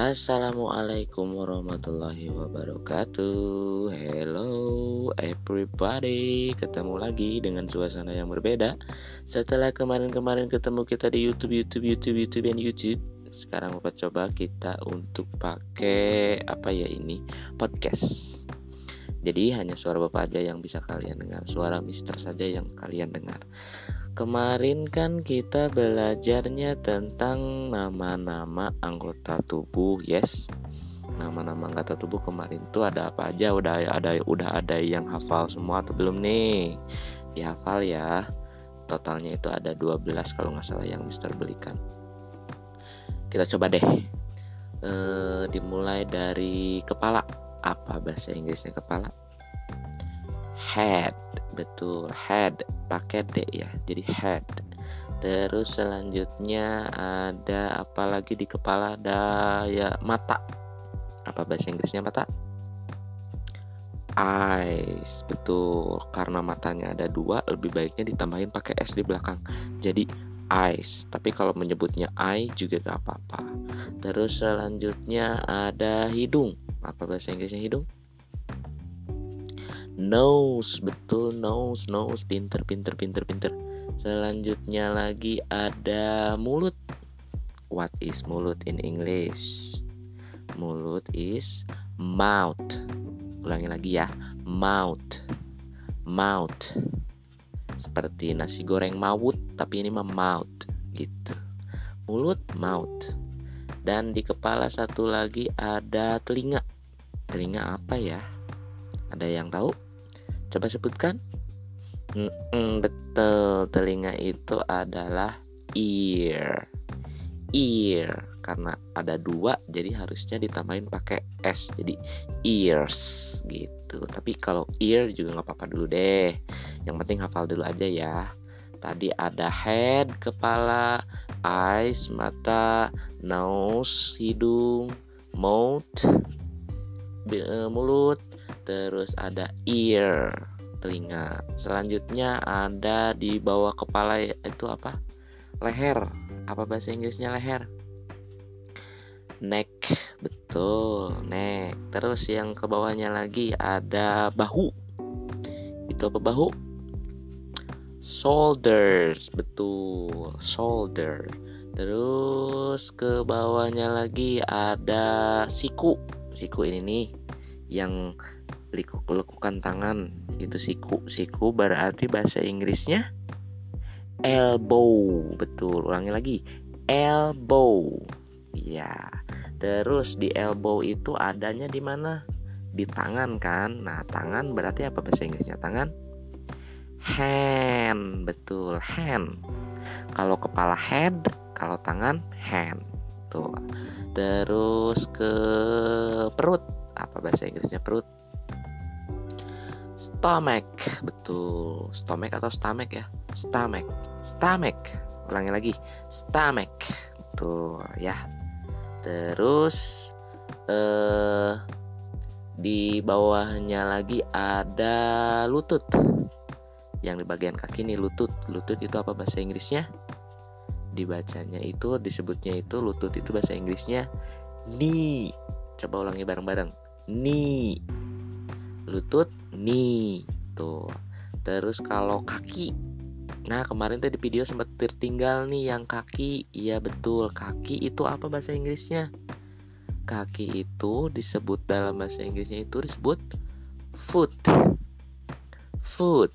Assalamualaikum warahmatullahi wabarakatuh. Hello everybody. Ketemu lagi dengan suasana yang berbeda. Setelah kemarin-kemarin ketemu kita di Youtube, Youtube, Youtube, Youtube, dan Youtube Sekarang Bapak coba kita untuk pakai Apa ya ini? Podcast. Jadi hanya suara Bapak aja yang bisa kalian dengar Suara Mister saja yang kalian dengar Kemarin kan kita belajarnya tentang nama-nama anggota tubuh, yes. Nama-nama anggota tubuh kemarin tuh ada apa aja? Udah ada udah ada yang hafal semua atau belum nih? Dihafal ya. Totalnya itu ada 12 kalau nggak salah yang Mister belikan. Kita coba deh. E, dimulai dari kepala. Apa bahasa Inggrisnya kepala? Head betul head pakai D ya jadi head. Terus selanjutnya ada apa lagi di kepala? Ada ya mata. Apa bahasa Inggrisnya mata? Eyes betul. Karena matanya ada dua lebih baiknya ditambahin pakai s di belakang. Jadi eyes. Tapi kalau menyebutnya eye juga gak apa-apa. Terus selanjutnya ada hidung. Apa bahasa Inggrisnya hidung nose betul nose nose. Pinter pinter pinter pinter. Selanjutnya lagi ada mulut. What is mulut in English? Mulut is mouth. Ulangi lagi ya. Mouth. Mouth. Seperti nasi goreng maut tapi ini mah mouth gitu. Mulut mouth. Dan di kepala satu lagi ada telinga. Telinga apa ya? Ada yang tahu Coba sebutkan. Mm-mm, betul, telinga itu adalah ear. Ear karena ada dua jadi harusnya ditambahin pakai s jadi ears gitu. Tapi kalau ear juga nggak apa-apa dulu deh. Yang penting hafal dulu aja ya. Tadi ada head, kepala, eyes, mata, nose, hidung, mouth, mulut, terus ada ear telinga. Selanjutnya ada di bawah kepala itu apa? Leher. Apa bahasa Inggrisnya leher? Neck. Betul neck. Terus yang ke bawahnya lagi ada bahu. Itu apa bahu? Shoulders. Betul shoulder. Terus ke bawahnya lagi ada siku. Siku ini nih yang lekukan tangan. Itu siku siku berarti bahasa Inggrisnya? Elbow. Betul ulangi lagi. Elbow. Ya terus di elbow itu adanya di mana? Di tangan kan? Nah tangan berarti apa bahasa Inggrisnya? Tangan? Hand. Betul hand. Kalau kepala head kalau tangan hand. Tuh. Terus ke perut. Apa bahasa Inggrisnya? Perut stomach betul. Stomach atau stomach ya? Stomach stomach ulangi lagi. Stomach betul ya. Terus eh di bawahnya lagi ada lutut. Yang di bagian kaki nih lutut. Lutut itu apa bahasa Inggrisnya? Dibacanya itu disebutnya itu lutut itu bahasa Inggrisnya knee. Coba ulangi bareng-bareng. Knee lutut nih tuh. Terus kalau kaki nah kemarin tuh di video sempat tertinggal nih yang kaki. Iya betul. Kaki itu apa bahasa Inggrisnya? Kaki itu disebut dalam bahasa Inggrisnya itu disebut foot. Foot.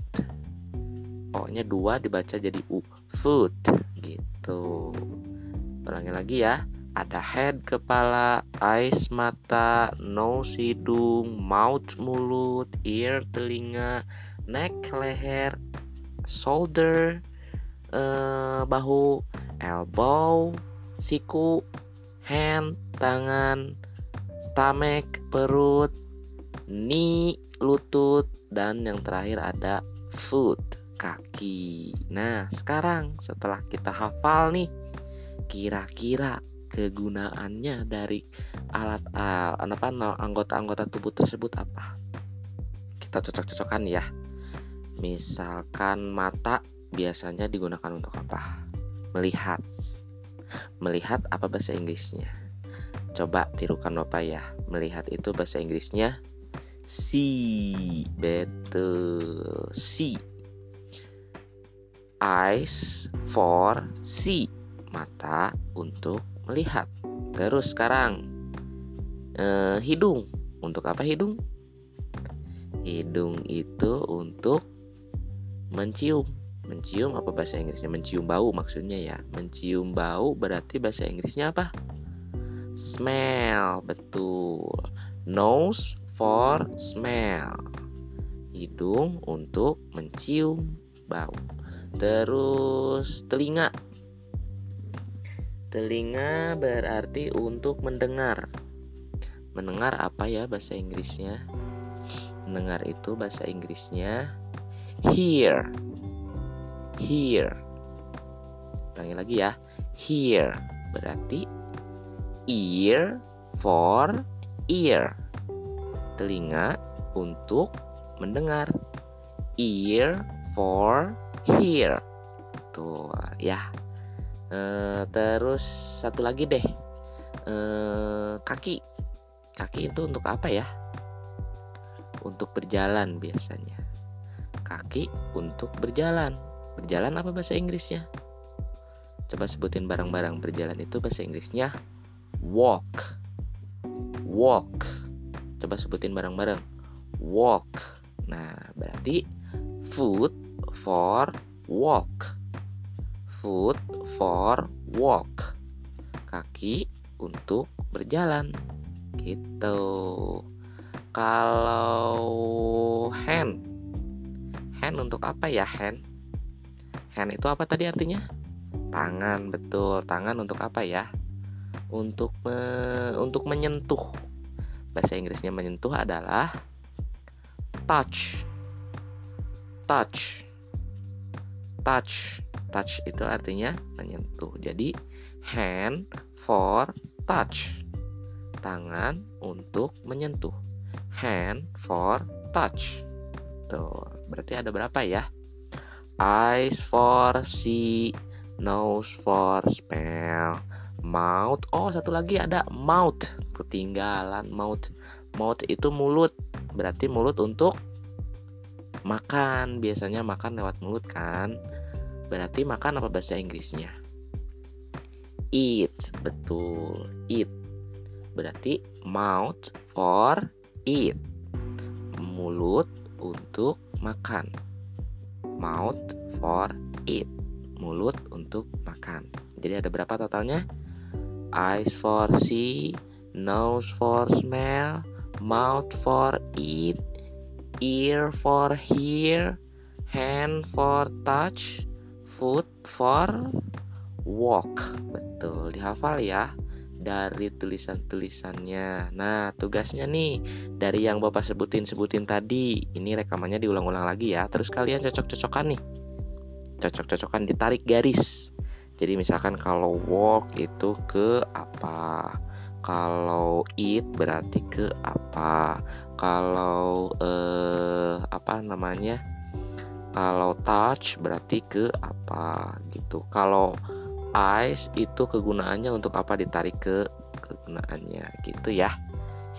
Pokoknya dua dibaca jadi u. Foot. Gitu. Ulangi lagi ya ada head kepala, eyes mata, nose hidung, mouth mulut, ear telinga, neck leher, shoulder eh, bahu, elbow, siku, hand tangan, stomach perut, knee lutut dan yang terakhir ada foot kaki. Nah, sekarang setelah kita hafal nih, kira-kira kegunaannya dari alat uh, apa anggota-anggota tubuh tersebut apa kita cocok-cocokkan ya misalkan mata biasanya digunakan untuk apa melihat melihat apa bahasa Inggrisnya Coba tirukan Bapak ya. Melihat itu bahasa Inggrisnya see. Betul. See. Eyes for see. Mata untuk melihat. Terus sekarang eh, hidung. Untuk apa hidung? Hidung itu untuk mencium. Mencium apa bahasa Inggrisnya? Mencium bau maksudnya ya. Mencium bau berarti bahasa Inggrisnya apa? Smell, betul. Nose for smell. Hidung untuk mencium bau. Terus telinga. Telinga berarti untuk mendengar. Mendengar apa ya bahasa Inggrisnya? Mendengar itu bahasa Inggrisnya hear. Hear. Ulangi lagi ya. Hear berarti ear for ear. Telinga untuk mendengar. Ear for hear. Tuh ya. E, terus satu lagi deh. E, kaki. Kaki itu untuk apa ya? Untuk berjalan biasanya. Kaki untuk berjalan. Berjalan apa bahasa Inggrisnya? Coba sebutin barang-barang berjalan itu bahasa Inggrisnya walk walk coba sebutin bareng-bareng walk nah berarti foot for walk foot for walk. Kaki untuk berjalan. Gitu. Kalau hand. Hand untuk apa ya hand? Hand itu apa tadi artinya? Tangan betul. Tangan untuk apa ya? Untuk me, untuk menyentuh. Bahasa Inggrisnya menyentuh adalah touch. Touch. Touch. Touch itu artinya menyentuh. Jadi hand for touch. Tangan untuk menyentuh. Hand for touch. Tuh, berarti ada berapa ya? Eyes for see, nose for smell, mouth oh satu lagi ada mouth ketinggalan mouth mouth itu mulut berarti mulut untuk makan biasanya makan lewat mulut kan berarti makan apa bahasa Inggrisnya? Eat betul. Eat. Berarti mouth for eat. Mulut untuk makan. Mouth for eat. Mulut untuk makan. Jadi ada berapa totalnya? Eyes for see, nose for smell, mouth for eat, ear for hear, hand for touch, foot for walk. Betul, dihafal ya dari tulisan-tulisannya. Nah, tugasnya nih dari yang Bapak sebutin-sebutin tadi, ini rekamannya diulang-ulang lagi ya. Terus kalian cocok-cocokan nih. Cocok-cocokan ditarik garis jadi misalkan kalau walk itu ke apa? Kalau eat berarti ke apa? Kalau eh, apa namanya? Kalau touch berarti ke apa gitu. Kalau eyes itu kegunaannya untuk apa ditarik ke kegunaannya gitu ya.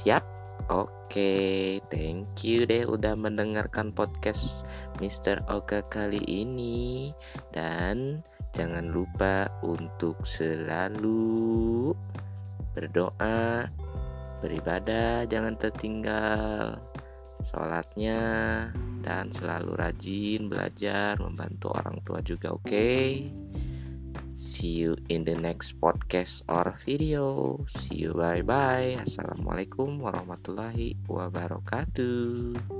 Siap? Oke, thank you deh udah mendengarkan podcast Mr. Oka kali ini dan Jangan lupa untuk selalu berdoa, beribadah, jangan tertinggal sholatnya, dan selalu rajin belajar, membantu orang tua juga, oke? Okay? See you in the next podcast or video. See you bye bye. Assalamualaikum warahmatullahi wabarakatuh.